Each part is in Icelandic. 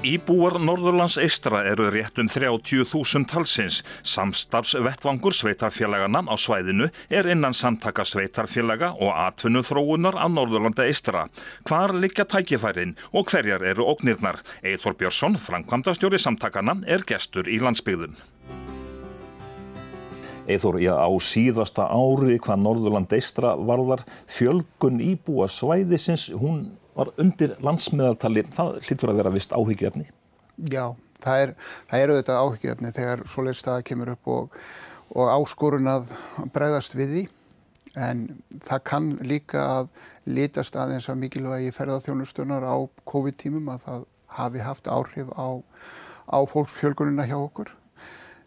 Íbúar Norðurlands eistra eru rétt um 30.000 talsins. Samstarfsvettvangur sveitarfélagana á svæðinu er innan samtaka sveitarfélaga og atvinnu þróunar á Norðurlanda eistra. Hvar liggja tækifærin og hverjar eru ógnirnar? Eithor Björnsson, framkvæmdastjóri samtakana, er gestur í landsbyggðun. Eithor, já, á síðasta ári hvað Norðurland eistra varðar fjölgun íbúa svæðisins, hún var undir landsmiðartali, það hlýtur að vera vist áhyggjöfni. Já, það er, það er auðvitað áhyggjöfni þegar svoleið staða kemur upp og, og áskorun að bregðast við því. En það kann líka að litast aðeins að mikilvægi ferðarþjónustunar á COVID-tímum að það hafi haft áhrif á, á fólksfjölgunina hjá okkur.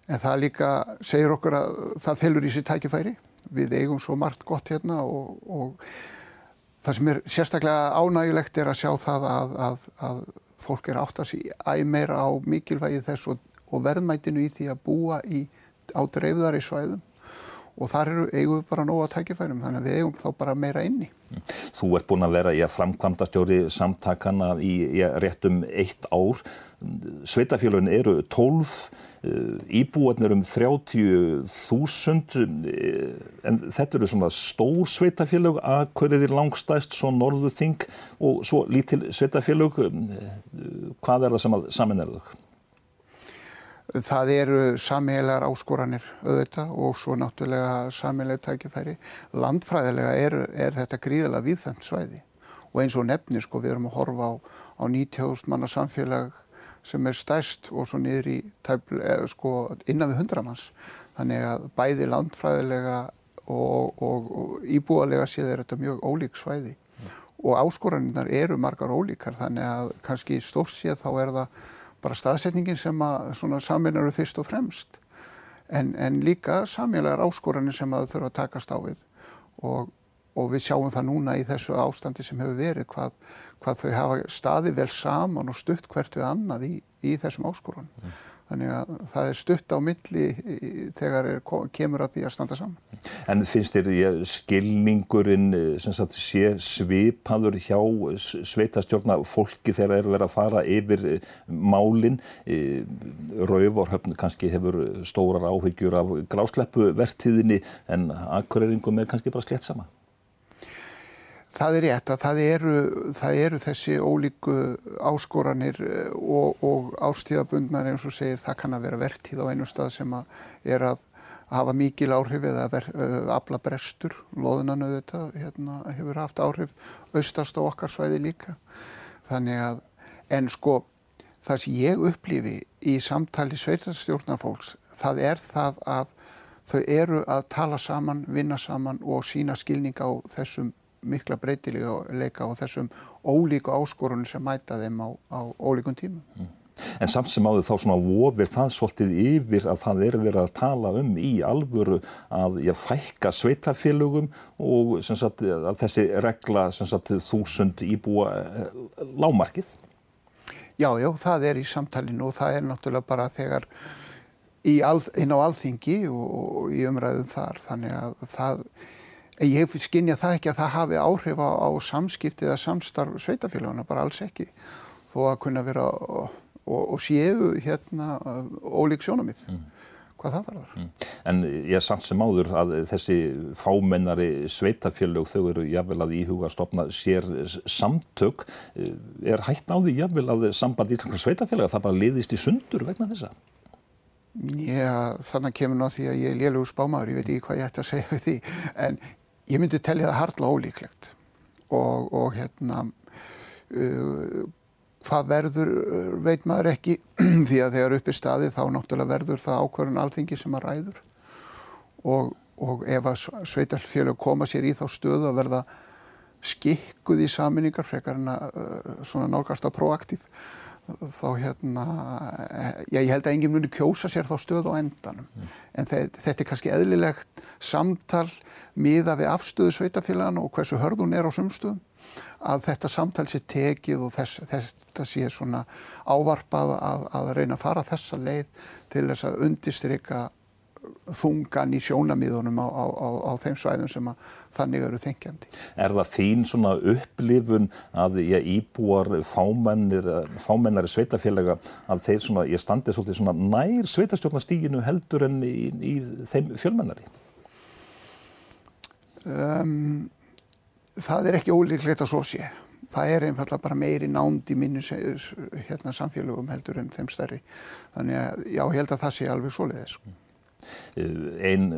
En það líka segir okkur að það felur í sér tækifæri. Við eigum svo margt gott hérna og, og Það sem er sérstaklega ánægilegt er að sjá það að, að, fólk er átt að sé æg meira á mikilvægi þess og, og verðmætinu í því að búa í, á dreifðari svæðum og þar eru, eigum við bara nóga tækifærum þannig að við eigum þá bara meira inni. Þú ert búin að vera í að framkvæmda stjóri samtakana í, í réttum eitt ár. Sveitafélagin eru 12 Eh, íbúarnir um 30.000 eh, en þetta eru svona stór sveitafélög að hverju er langstæst svo norðu þing og svo lítil sveitafélög eh, hvað er það sem að samin er þau? Það eru samílegar áskoranir auðvitað og svo náttúrulega samílega tækifæri. Landfræðilega er, er þetta gríðilega viðfemt svæði og eins og nefnir sko við erum að horfa á, á 90.000 manna samfélag sem er stærst og svo niður í tæbl, eða, sko, innan við hundramanns. Þannig að bæði landfræðilega og, og, og íbúalega séð er þetta mjög ólík svæði mm. og áskoraninnar eru margar ólíkar þannig að kannski stórt séð þá er það bara staðsetningin sem að saminar eru fyrst og fremst en, en líka samílegar áskoranir sem að þurfa að takast á við og og við sjáum það núna í þessu ástandi sem hefur verið hvað, hvað þau hafa staði vel saman og stutt hvert við annað í, í þessum áskorun. Mm. Þannig að það er stutt á milli þegar kemur að því að standa saman. En finnst þér því að skilningurinn sagt, sé svipaður hjá sveitastjórna fólki þegar er verið að fara yfir málinn? Rauvorhöfn kannski hefur stórar áhyggjur af grásleppuvertíðinni en akkuræringum er kannski bara slett sama? Það er rétt að það eru, það eru þessi ólíku áskoranir eh, og, og ástíðabundnar eins og segir það kann að vera vertíð á einu stað sem að er að hafa mikil áhrif eða ver, uh, afla brestur, loðunan auðvitað hérna, hefur haft áhrif austast á okkar svæði líka. Þannig að, en sko það sem ég upplifi í samtali sveitarstjórnarfólks, það er það að þau eru að tala saman, vinna saman og sína skilning á þessum mikla breytileika og þessum ólíku áskorunum sem mæta þeim á, á ólíkun tímum. Mm. En samt sem áður þá svona vofir það svolítið yfir að það er verið að tala um í alvöru að já, fækka sveitafélögum og sagt, að þessi regla sagt, þúsund íbúa eh, lámarkið? Já, já, það er í samtalinu og það er náttúrulega bara þegar alð, inn á alþingi og, og í umræðum þar þannig að það Ég hef skinnjað það ekki að það hafi áhrif á, á samskipti eða samstarf sveitafélagana, bara alls ekki. Þó að kunna vera og, og, og séu hérna ólík sjónamið. Mm. Hvað það varðar. Mm. En ég er samt sem áður að þessi fámennari sveitafélög þau eru jáfnvel að íhuga að stopna sér samtök. Er hægt því jáfnvel að samband í sveitafélaga það bara liðist í sundur vegna þessa? Já, þannig kemur ná því að ég er lélugur spámaður, ég veit ekki hvað ég ætti að segja við því, en ég myndi tellja það hardla ólíklegt. Og, og hérna uh, hvað verður veit maður ekki því að þegar upp í staði þá náttúrulega verður það ákvarðan alþingi sem að ræður. Og, og ef að sveitarfélög koma sér í þá stöðu að verða skikkuð í saminningar frekar en að uh, svona nálgast að proaktív þá hérna, já, ég held að enginn muni kjósa sér þá stöð á endanum mm. en þetta er kannski eðlilegt samtal miða við afstöðu sveitafélagan og hversu hörðun er á sumstöðum að þetta samtal sé tekið og þess, þetta sé svona ávarpað að, að reyna að fara þessa leið til þess að undistrykka þungan í sjónamiðunum á, á, á, á þeim svæðum sem þannig eru þengjandi. Er það þín svona upplifun að ég íbúar fámennari sveitafélaga að þeir svona, ég standi svolítið svona nær sveitastjórnastíginu heldur en í, í þeim fjölmennari? Um, það er ekki ólíklegt að svo sé það er einfallega bara meiri nánd í minni hérna, samfélögum heldur en þeim stærri þannig að já, ég held að það sé alveg svoleiðis einn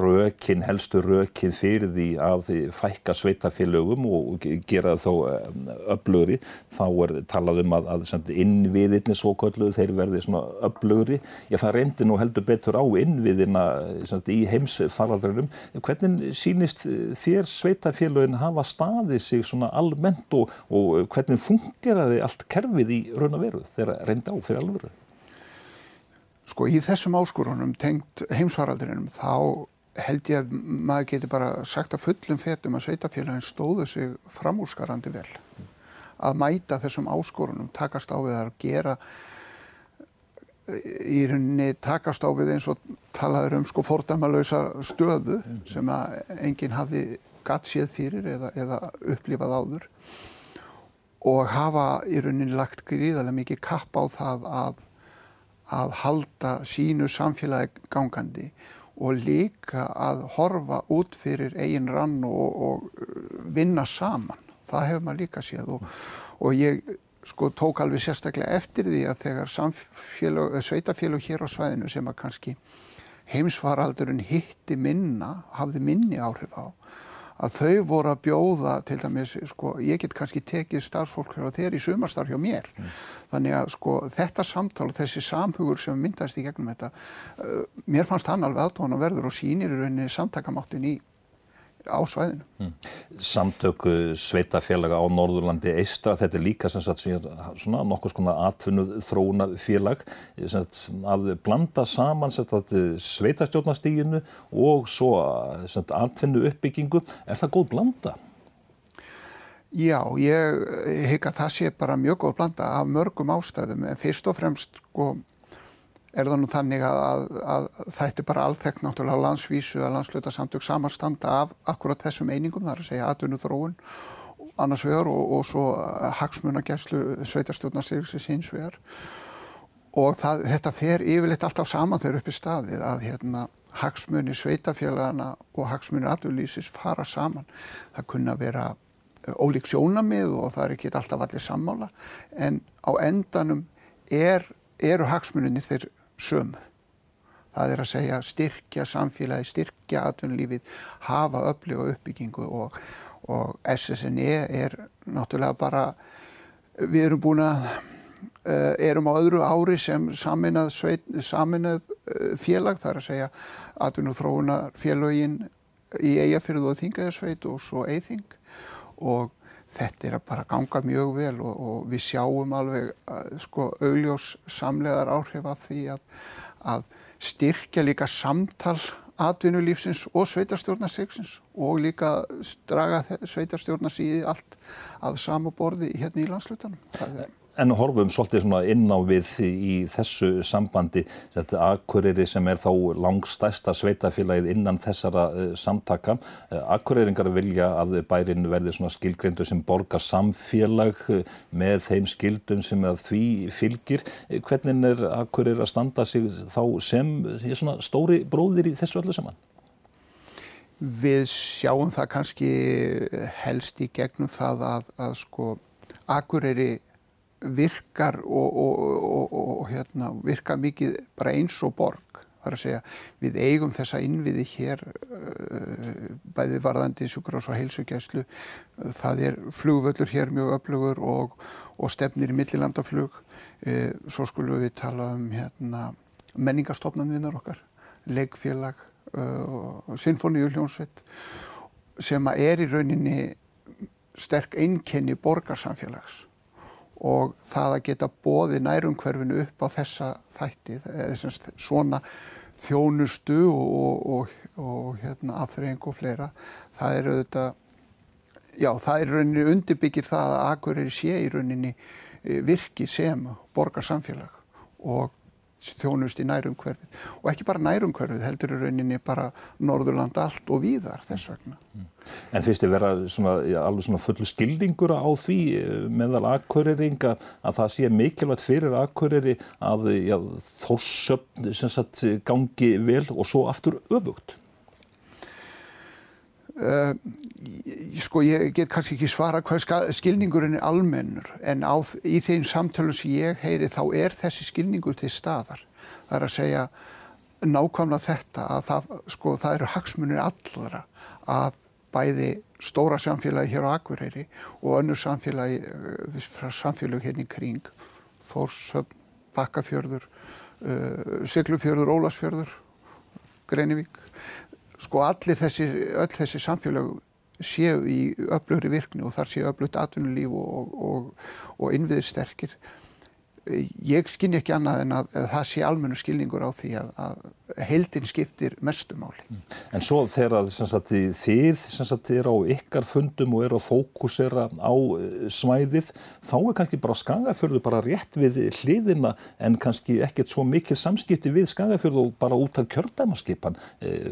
rökin, helstu rökin fyrir því að fækka sveitafélögum og gera þó öflugri, þá er talað um að, að innviðinni svo kölluð þeir verði svona öflugri já það reyndir nú heldur betur á innviðina í heimsfaraldrinum hvernig sínist þér sveitafélögin hafa staðið sig svona almennt og, og hvernig fungeraði allt kerfið í raun og veru þegar reyndi á fyrir alvöru? Sko í þessum áskorunum tengt heimsvaraldurinnum þá held ég að maður geti bara sagt að fullum fetum að sveitafélagin stóðu sig framúrskarandi vel. Að mæta þessum áskorunum, takast á við að gera í rauninni takast á við eins og talaður um sko fordamalausa stöðu sem að enginn hafi gatt séð fyrir eða, eða upplifað áður og hafa í rauninni lagt gríðarlega mikið kapp á það að að halda sínu samfélagi gangandi og líka að horfa út fyrir eigin rann og, og uh, vinna saman. Það hefur maður líka séð og, og ég sko tók alveg sérstaklega eftir því að þegar sveitafélug hér á svæðinu sem að kannski heimsvaraldurinn hitti minna, hafði minni áhrif á að þau voru að bjóða til dæmis, sko, ég get kannski tekið starfsfólk hjá þeir í sumarstarf hjá mér. Mm. Þannig að sko þetta samtal og þessi samhugur sem myndast í gegnum þetta, uh, mér fannst hann alveg aðtóðan að verður og sínir í rauninni samtakamáttin í á svæðinu. Mm. Samtöku sveitafélaga á Norðurlandi Eistra, þetta er líka sagt, svona nokkuð svona atfunnuð þróuna félag sagt, að blanda saman sveitastjórnastíginu og svo atfunnu uppbyggingu. Er það góð blanda? Já, ég hygg að það sé bara mjög góð blanda af mörgum ástæðum en fyrst og fremst sko er það nú þannig að, að, að þetta er bara alþekkt náttúrulega á landsvísu að landslutarsamtök samanstanda af akkurat þessum einingum, það er að segja atvinnu þróun annars vegar og, og svo hagsmunageslu sveitarstjórnarsýrsis hins vegar og það, þetta fer yfirleitt alltaf saman þegar upp í staðið að hérna, hagsmunni sveitafélagana og hagsmunni atvinnulísis fara saman. Það kunna vera ólík sjónamið og það er ekki alltaf allir sammála en á endanum er, eru hagsmuninir þeir sömu. Það er að segja styrkja samfélagi, styrkja atvinnulífið, hafa öflug og uppbyggingu og, og SSNE er náttúrulega bara, við erum búin að, uh, erum á öðru ári sem saminað, sveit, saminað uh, félag, það er að segja atvinnu þróunar félagin í Eyjafyrðu og Þingaðarsveit og svo Eyþing og þetta er að bara ganga mjög vel og, og við sjáum alveg að, sko augljós samlegar áhrif af því að, að styrkja líka samtal atvinnulífsins og sveitarstjórnarsiksins og líka draga sveitarstjórnarsíði allt að samuborði hérna í landslutanum. En horfum svolítið inn á við í þessu sambandi, þetta Akureyri sem er þá langstæsta sveitafélagið innan þessara uh, samtaka. Uh, Akureyringar vilja að bærin verði skilgrindu sem borgar samfélag uh, með þeim skildum sem því fylgir. Hvernig er Akureyri að standa sig þá sem stóri bróðir í þessu öllu saman? Við sjáum það kannski helst í gegnum það að, að sko Akureyri virkar og, og, og hérna, virkar mikið bara eins og borg. Það er að segja við eigum þessa innviði hér uh, bæði varðandi sjúkrás og heilsugjæslu. Það er flugvöldur hér mjög öflugur og, og stefnir í millilandaflug. Uh, svo skulum við tala um hérna, menningastofnanvinnar okkar, leggfélag uh, og sinfoníuljónsveit sem er í rauninni sterk einkenni borgarsamfélags og það að geta bóði nærumhverfinu upp á þessa þætti, svona þjónustu og, og, og hérna, afþreying og fleira, það er auðvitað, já það er rauninni undirbyggir það að Akureyri sé í rauninni e, virki sem borgarsamfélag og þjónust í nærumhverfið og ekki bara nærumhverfið heldur í rauninni bara Norðurland allt og víðar þess vegna. En finnst þið vera svona, alveg svona fullu skildingur á því eh, meðal akkureringa að það sé mikilvægt fyrir akkureri að þórsöfn gangi vel og svo aftur öfugt? Uh, sko ég get kannski ekki svara hvað skilningurinn er almennur en á, í þeim samtölum sem ég heyri þá er þessi skilningur til staðar. Það er að segja nákvæmlega þetta að það, sko, það eru hagsmunir allra að bæði stóra samfélagi hér á Akureyri og önnur samfélagi, uh, samfélagi hérna í kring, Þórsöfn, Bakkafjörður, uh, Siglufjörður, Ólasfjörður, Greinivík sko allir þessi, öll þessi samfélag séu í öflugri virkni og þar séu öflugt atvinnulíf og, og, og innviðir sterkir ég skinn ekki annað en að, að það sé almennu skilningur á því að, að heildin skiptir mestumáli. Mm. En svo þegar sagt, þið sagt, er á ykkar fundum og er að fókusera á eh, svæðið, þá er kannski bara skagafjörðu bara rétt við hliðina en kannski ekkert svo mikið samskipti við skagafjörðu og bara út af kjördæmaskipan. Eh,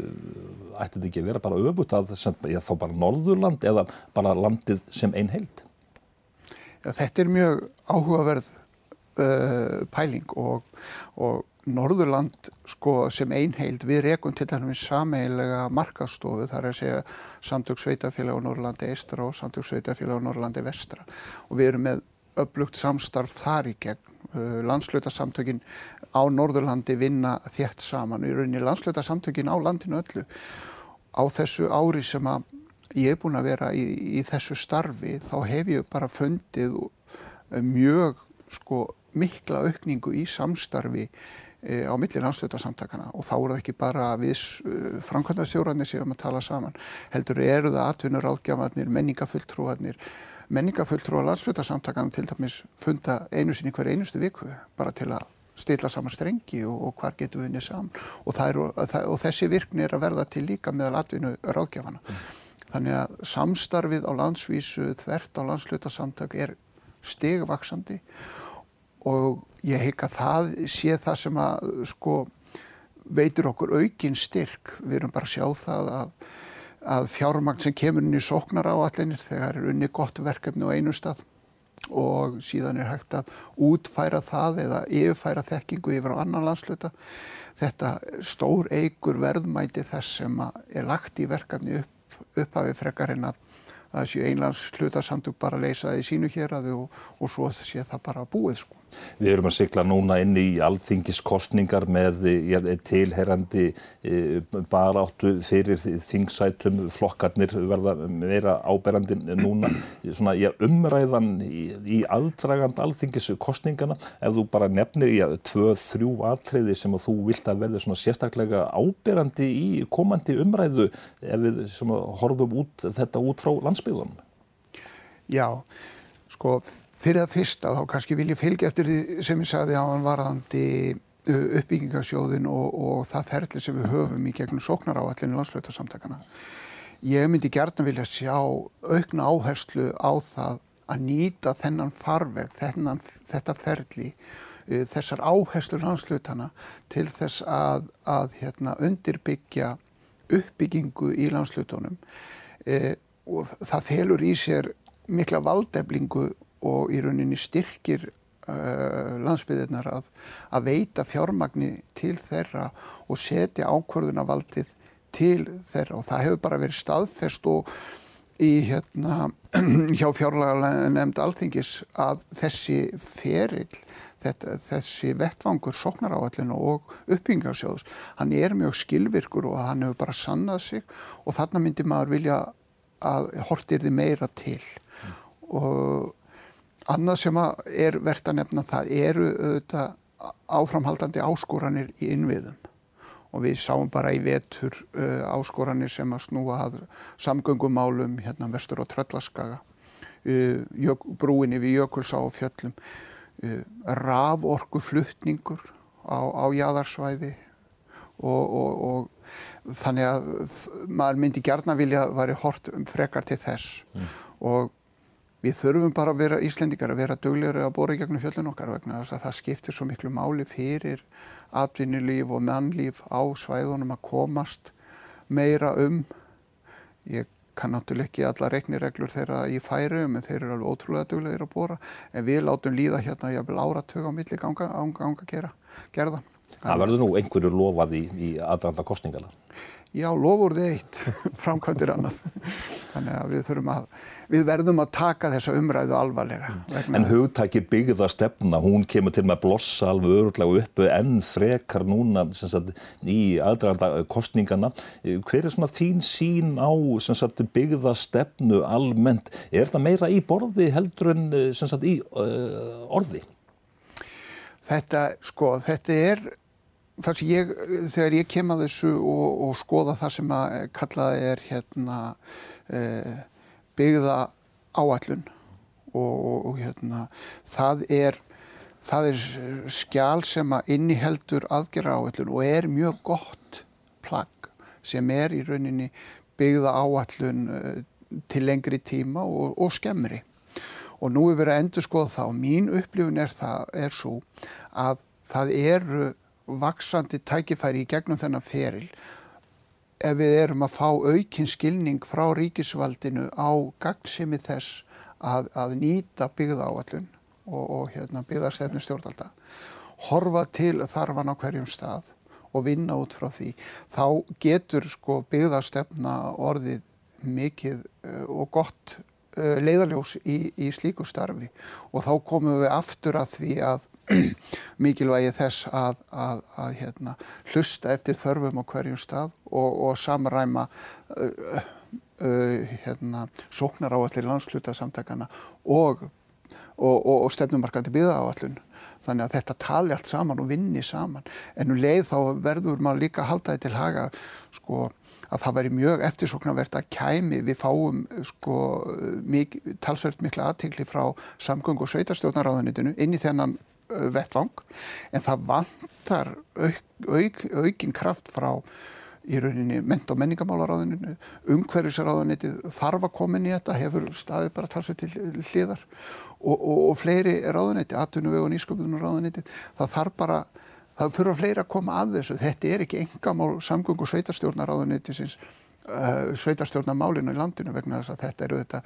ætti þetta ekki að vera bara öfut að já, þá bara Norðurland eða bara landið sem einn heild? Já, þetta er mjög áhugaverð pæling og, og Norðurland sko, sem einheild við rekum til dæmis sameilega markaðstofu þar að segja samtök sveitafélag á Norrlandi eistra og samtök sveitafélag á Norrlandi vestra. Og við erum með upplugt samstarf þar í gegn. Uh, landslutasamtökin á Norðurlandi vinna þétt saman. Í landslutasamtökin á landinu öllu. Á þessu ári sem að ég er búin að vera í, í þessu starfi þá hef ég bara fundið mjög sko mikla aukningu í samstarfi e, á millir landslutarsamtakana og þá eru það ekki bara við e, framkvæmdastjóranir sem að tala saman heldur eru það atvinnur áðgjafarnir, menningafulltrúarnir menningafulltrúar landslutarsamtakana til dæmis funda einu sinni hver einustu viku bara til að stilla saman strengi og, og hvar getum við unni saman. Og, er, og þessi virkni er að verða til líka meðal atvinnu ráðgjafana mm. þannig að samstarfið á landsvísu þvert á landslutarsamtak er stegvaksandi og ég hygg að það sé það sem að sko veitur okkur aukinn styrk. Við erum bara að sjá það að, að fjármagn sem kemur inn í sóknar á allinir þegar er unni gott verkefni á einu stað og síðan er hægt að útfæra það eða yfirfæra þekkingu yfir á annan landsluta þetta stór eigur verðmæti þess sem er lagt í verkefni upp, upphafi frekarinn að að þessi einlands hlutasamtug bara leysa það í sínu hér og, og svo sé það bara búið sko. Við erum að sykla núna inn í alþingiskostningar með ja, tilherrandi e, baráttu fyrir þingsætum flokkarnir verða meira áberandi núna. Svona, ja, umræðan í, í aðdragand alþingiskostningana, ef þú bara nefnir í að tvö, þrjú atriði sem að þú vilt að verða sérstaklega áberandi í komandi umræðu ef við horfum út, þetta út frá landsbyðunum. Já, sko Fyrir það fyrsta þá kannski vil ég fylgja eftir því sem ég sagði á hann varðandi uppbyggingasjóðin og, og það ferli sem við höfum í gegnum sóknar á allinu landslötasamtakana. Ég myndi gertna vilja sjá aukna áherslu á það að nýta þennan farveg, þennan, þetta ferli, þessar áherslu landslötana til þess að, að hérna, undirbyggja uppbyggingu í landslötunum e, og það felur í sér mikla valdeflingu og í rauninni styrkir uh, landsbyðirnar að, að veita fjármagni til þeirra og setja ákvörðunavaldið til þeirra. Og það hefur bara verið staðfest og í hérna hjá fjárlega nefnd alþingis að þessi ferill, þetta, þessi vettvangur soknaráallinu og uppbyggingarsjóðus, hann er mjög skilvirkur og hann hefur bara sannað sig. Og þarna myndi maður vilja að hortir þið meira til mm. og Annað sem er verðt að nefna það eru auðvitað áframhaldandi áskoranir í innviðum og við sáum bara í vetur uh, áskoranir sem að snúa að samgöngumálum hérna vestur á Tröllaskaga, uh, brúinni við Jökulsá og fjöllum, uh, raforku fluttningur á, á jæðarsvæði og, og, og þannig að maður myndi gerna vilja að væri hort frekar til þess mm. og við þurfum bara að vera Íslendingar að vera duglegri að bóra í gegnum fjöllun okkar vegna þess að það skiptir svo miklu máli fyrir atvinnulíf og mannlíf á svæðunum að komast meira um ég kann náttúrulega ekki alla reiknireglur þeirra í færium en þeir eru alveg ótrúlega duglegir að bóra en við látum líða hérna jafnvel áratög á milli ganga, ganga gera, gerða. Það verður nú einhverju lofað í, í aðranda kostningala já, lofurði eitt, framkvæmdir annað. Þannig að við að, við verðum að taka þessa umræðu alvarlega. En hugtæki byggða stefna, hún kemur til með blossa alveg öruglega uppu enn frekar núna sagt, í aðdraganda kostningana. Hver er svona þín sín á sagt, byggða stefnu almennt? Er það meira í borði heldur en sagt, í uh, orði? Þetta, sko, þetta er þar sem ég, þegar ég kem að þessu og, og skoða það sem að kallaði er hérna e, byggða áallun og, og, og hérna það er, það er skjál sem að inniheldur aðgerra áallun og er mjög gott plagg sem er í rauninni byggða áallun e, til lengri tíma og skemmri. Og nú er verið að endur skoða það og mín upplifun er það, er svo að það eru vaksandi tækifæri í gegnum þennan feril ef við erum að fá aukinn skilning frá ríkisvaldinu á gagnsemi þess að, að nýta byggða áallun og, og hérna, byggðarstefnu stjórnalda horfa til þarfan á hverjum stað og vinna út frá því þá getur sko byggðarstefna orðið mikið uh, og gott uh, leiðarljós í, í slíku starfi. Og þá komum við aftur að því að mikilvægi þess að, að, að hérna, hlusta eftir þörfum á hverjum stað og, og samræma uh, uh, hérna, sóknar áallir landsluta samtakana og, og, og stefnumarkandi byggða áallun. Þannig að þetta tali allt saman og vinni saman. En um leið þá verður maður líka að halda þetta til haga sko, að það væri mjög eftirsoknavert að kæmi við fáum sko, mik talsvert mikla aðtikli frá samgöng og sveitarstjórnaráðanitinu inn í þennan vettvang en það vantar auk, auk, aukinn kraft frá í rauninni ment- og menningamálaráðuninu, umhverfisráðunitið þarf að koma inn í þetta, hefur staðið bara talsveit til hliðar og, og, og fleiri ráðuniti, atvinnuveg og nýsköpunum ráðunitið, það þarf bara, það þurfa fleiri að koma að þessu, þetta er ekki engamál samgöng og sveitarstjórnaráðunitisins, uh, sveitarstjórnarmálinu í landinu vegna þess að þetta eru þetta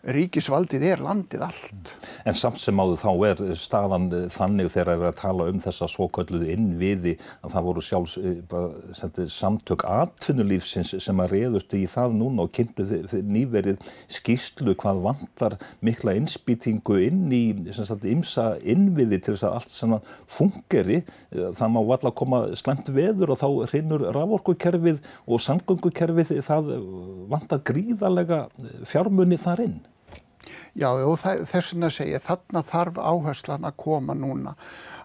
ríkisvaldið er landið allt. En samt sem áður þá er staðan þannig þegar að vera að tala um þessa svokölluðu innviði að það voru sjálfs eh, samtök atvinnulífsins sem að reyðust í það núna og kynntu nýverið skýslu hvað vantar mikla innspýtingu inn í sagt, imsa innviði til þess að allt sem fungeri það má valla koma slemt veður og þá hrinnur raforkukerfið og samgöngukerfið það vantar gríðarlega fjármunni þar inn. Já og þess vegna segja þarna þarf áherslan að koma núna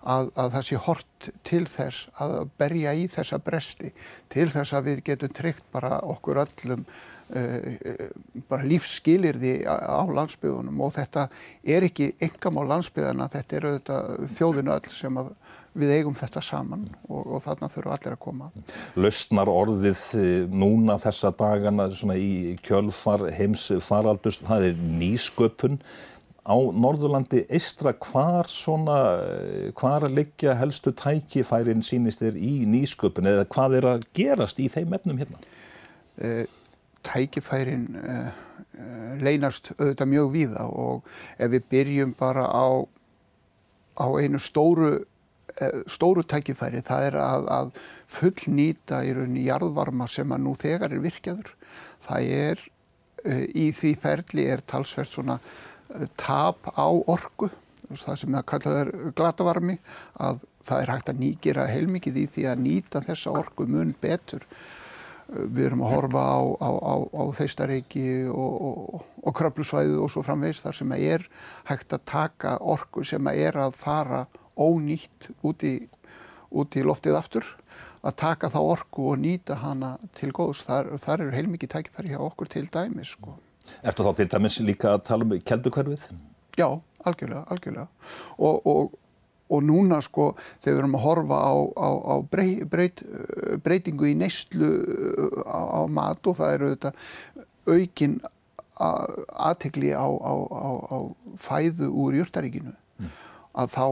að, að það sé hort til þess að berja í þessa bresti til þess að við getum tryggt bara okkur öllum uh, bara lífsskilirði á landsbyðunum og þetta er ekki engam á landsbyðana, þetta er auðvitað þjóðinu öll sem að við eigum þetta saman og, og þarna þurfum allir að koma. Lausnar orðið eh, núna þessa dagana í kjölfar heims faraldust, það er nýsköpun. Á Norðurlandi eistra hvar svona, eh, hvar að liggja helstu tækifærin sínist þér í nýsköpun eða hvað er að gerast í þeim efnum hérna? Uh, tækifærin uh, uh, leynast auðvitað mjög víða og ef við byrjum bara á, á einu stóru stóru tækifæri það er að, að fullnýta í rauninni jarðvarma sem að nú þegar er virkjaður. Það er uh, í því ferli er talsvert svona uh, tap á orgu, það sem það glatavarmi, að það er hægt að nýgira heilmikið í því að nýta þessa orgu mun betur. Við erum að horfa á, á, á, á þeistareiki og, og, og krablusvæðu og svo framvegs þar sem að er hægt að taka orgu sem að er að fara ónýtt út í, út í loftið aftur að taka þá orku og nýta hana til góðs. Þar, þar eru heilmikið tækifæri hjá okkur til dæmis. Sko. Ertu þá til dæmis líka að tala um keldukverfið? Já, algjörlega, algjörlega. Og, og, og núna sko þegar við erum að horfa á, á, á brey, breyt, breytingu í neyslu á, á mat og það eru þetta aukin aðtegli á, á, á, á fæðu úr júrtaríkinu mm. að þá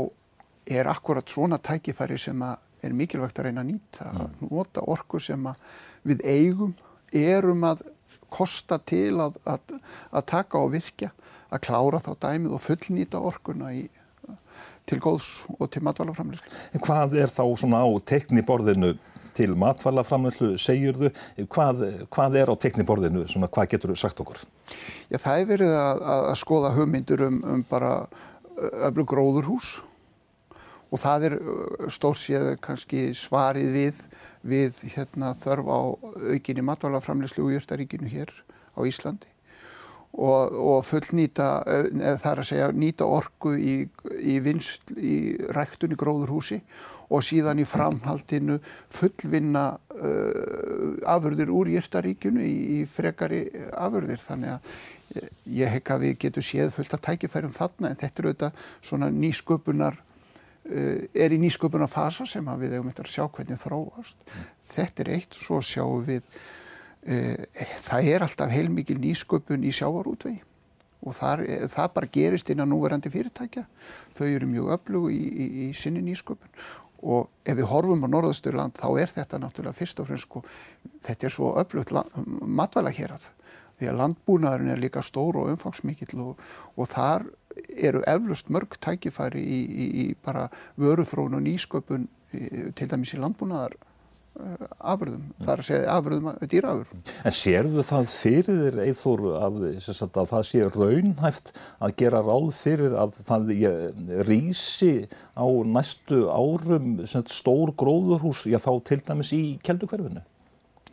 er akkurat svona tækifæri sem er mikilvægt að reyna að nýta mm. að nota orku sem við eigum erum að kosta til að, að, að taka og virkja að klára þá dæmið og fullnýta orkuna í, til góðs og til matvælaframlýslu. Hvað er þá svona á tekniborðinu til matvælaframlýslu segjurðu? Hvað, hvað er á tekniborðinu? Svona, hvað getur þú sagt okkur? Já, það er verið að, að skoða hugmyndur um, um bara öflug gróðurhús og það er stórsið kannski svarið við, við hérna, þörf á aukinni matvælaframlýslu úr Jörtaríkinu hér á Íslandi. Og, og fullnýta, eða það er að segja nýta orku í, í vinst, í ræktunni gróðurhúsi og síðan í framhaldinu fullvinna uh, afurðir úr Jörtaríkinu í, í frekari afurðir. Þannig að ég hekka við getum séð fullt að tækifærum þarna en þetta er auðvitað svona nýsköpunar Eh, er í nýsköpuna fasa sem við hefum eftir að sjá hvernig þróast. Mm. Þetta er eitt, svo sjáum við, e, það er alltaf heilmikil nýsköpun í sjávarútvegi og þar, það bara gerist inn á núverandi fyrirtækja. Þau eru mjög öflug í, í, í sinni nýsköpun og ef við horfum á Norðasturland þá er þetta náttúrulega fyrst og fremst sko, þetta er svo öflugt matvæla hér að því að landbúnaðurinn er líka stór og umfangsmikill og, og þar eru eflust mörg tækifæri í, í, í bara vöruþróun og nýsköpun til dæmis í landbúnaðar uh, afröðum, það er að segja afröðum dýraafur. En sérðu það fyrir þér eithor að, að það sé raunhæft að gera ráð fyrir að það rýsi á næstu árum stór gróðurhús, já þá til dæmis í keldukverfinu?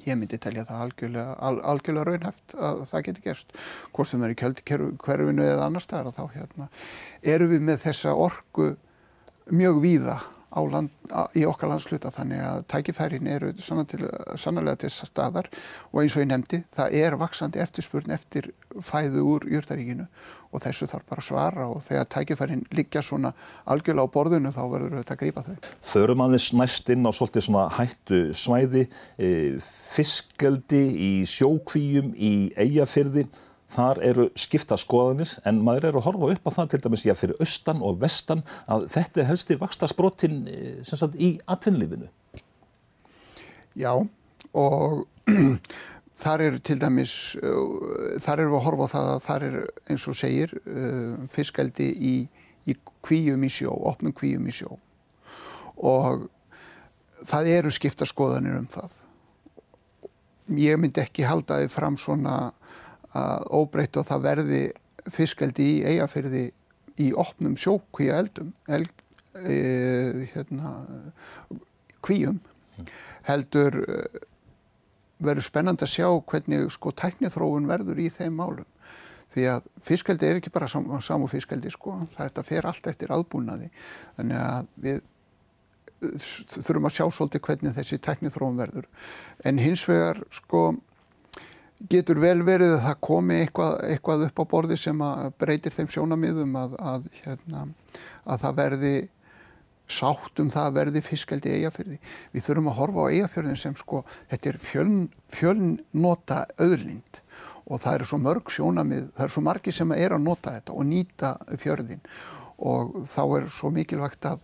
Ég myndi telja það algjörlega, al, algjörlega raunhæft að það geti gerst. Hvort sem það er í kjöldkerfinu eða annar staðar þá hérna, eru við með þessa orgu mjög víða land, í okkar landsluta þannig að tækifærin eru sannlega til staðar. Og eins og ég nefndi það er vaksandi eftirspurn eftir fæðu úr júrtaríkinu og þessu þarf bara að svara og þegar tækifærin liggja svona algjörlega á borðinu þá verður þetta að grípa þau. Þaurum aðeins næst inn á svolítið svona hættu svæði, e, fiskeldi í sjókvíum í eigafyrði Þar eru skipta skoðanir en maður eru að horfa upp á það til dæmis já fyrir austan og vestan að þetta helsti vakstasbrottin eh, í atvinnlífinu. Já og þar eru til dæmis, uh, þar eru að horfa á það að þar er eins og segir uh, fiskaldi í, í kvíum í sjó, opnum kvíum í sjó og það eru skipta skoðanir um það. Ég myndi ekki halda þið fram svona óbreytt og það verði fiskeldi í eigafyrði í opnum sjókvíu eldum el, e, hérna, kvíum heldur e, verður spennand að sjá hvernig sko tæknithróun verður í þeim málum. Því að fiskeldi er ekki bara sam, samu fiskeldi sko, þetta fer allt eftir aðbúnaði. Þannig að við þurfum að sjá svolítið hvernig þessi tæknithróun verður. En hins vegar sko getur vel verið að það komi eitthvað, eitthvað upp á borði sem breytir þeim sjónamiðum að, að, hérna, að það verði sátt um það að verði fiskaldi eigafyrði. Við þurfum að horfa á eigafjörðin sem sko, þetta er fjöln, fjölnota öðlind og það eru svo mörg sjónamið, það eru svo margi sem er að nota þetta og nýta fjörðin og þá er svo mikilvægt að,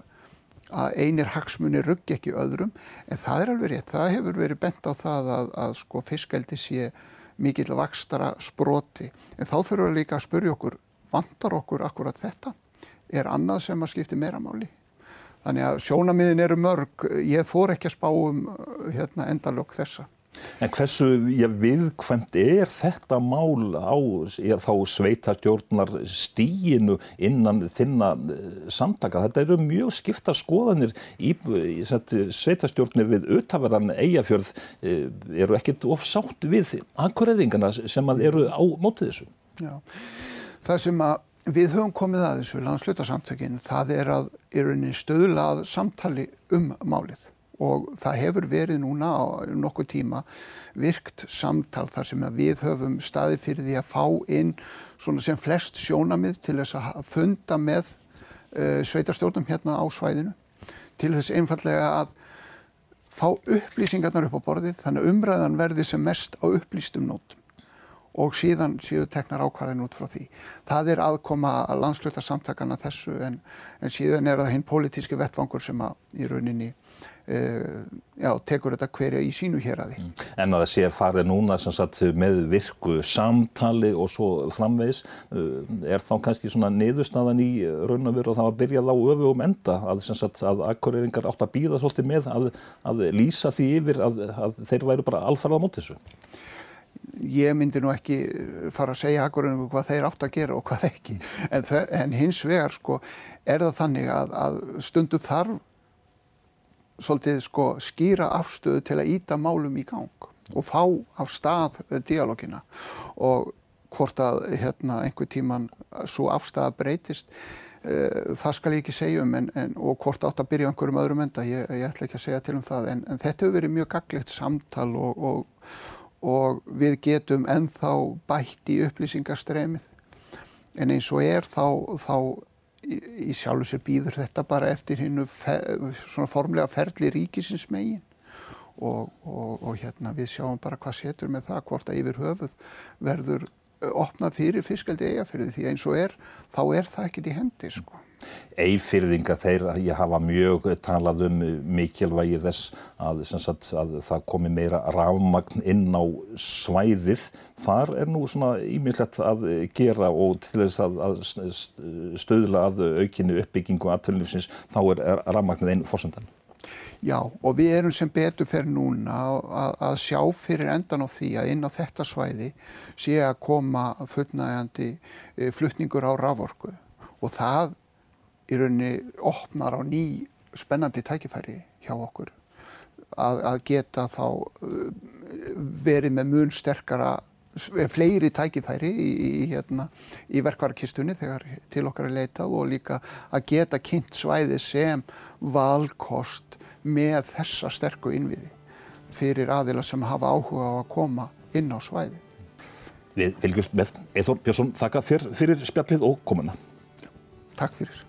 að einir hagsmunni ruggi ekki öðrum en það er alveg rétt, það hefur verið bent á það að sko fiskaldi sé mikill vakstara sproti. En þá þurfum við líka að spurja okkur, vantar okkur akkurat þetta? Er annað sem að skipti meira máli? Þannig að sjónamiðin eru mörg, ég þór ekki að spá um hérna, endalokk þessa. En hversu ég, viðkvæmt er þetta mál á ég, þá sveitarstjórnar stíinu innan þinna eh, samtaka? Þetta eru mjög skipta skoðanir í, í sveitarstjórnir við auðtaverðan eigafjörð eh, eru ekkit ofsátt við akkureyringana sem eru á mótið þessu. Já, það sem að við höfum komið að þessu landslutarsamtökin það er að er stöðlað samtali um málið og það hefur verið núna á nokkuð tíma virkt samtal þar sem við höfum staði fyrir því að fá inn svona sem flest sjónamið til þess að funda með uh, sveitarstjórnum hérna á svæðinu. Til þess einfallega að fá upplýsingarnar upp á borðið þannig að umræðan verði sem mest á upplýstum nótum og síðan séu teknar ákvarðin út frá því. Það er aðkoma að landsluta samtakana þessu en, en síðan er það hinn pólitíski vettvangur sem að í rauninni uh, já, tekur þetta hverja í sínu hér að því. En að það sé farið núna sagt, með virku samtali og svo framvegs, uh, er þá kannski svona niðurstaðan í raun og veru og það var byrjað á öfugum enda að, sagt, að akkurýringar átt að býða svolítið með að, að lýsa því yfir að, að þeir væru bara alfarða á mót þessu? Ég myndi nú ekki fara að segja akkurinn hvað þeir átt að gera og hvað ekki. En, en hins vegar sko er það þannig að, að stundu þarf svolítið sko skýra afstöðu til að íta málum í gang og fá af stað dialógina. Og hvort að hérna einhver tíman svo afstæða breytist uh, það skal ég ekki segja um en, en, og hvort átt að byrja einhverjum öðrum enda ég, ég ætla ekki að segja til um það. En, en þetta hefur verið mjög gaglegt samtal og, og, og við getum ennþá bætt í upplýsingarstremið en eins og er þá, þá í, sjálfu sér býður þetta bara eftir hinnu svona formlega ferli ríkisins megin. Og, og, og hérna við sjáum bara hvað setur með það hvort að yfir höfuð verður opnað fyrir fiskaldi eigafyrði því eins og er þá er það ekkert í hendi sko. Eifyrðinga þeir, ég hafa mjög talað um mikilvægi þess að, sagt, að það komi meira rafmagn inn á svæðið. Þar er nú svona ímyndilegt að gera og til þess að, að stöðla að aukinni uppbyggingu aðtölinlifsins þá er rafmagnið einn fórsöndan. Já og við erum sem betur fyrir núna að, að sjá fyrir endan á því að inn á þetta svæði sé að koma fullnægandi eh, fluttningur á raforku. Og það í rauninni opnar á ný spennandi tækifæri hjá okkur að, að geta þá uh, verið með mun sterkara fleiri tækifæri í, í, hérna, í verkvarakistunni þegar til okkar er leitað og líka að geta kynnt svæði sem valkost með þessa sterku innviði fyrir aðila sem hafa áhuga á að koma inn á svæðið. Við fylgjumst með Eithor Björnsson, þakka þér fyrir spjallið og komuna. Takk fyrir.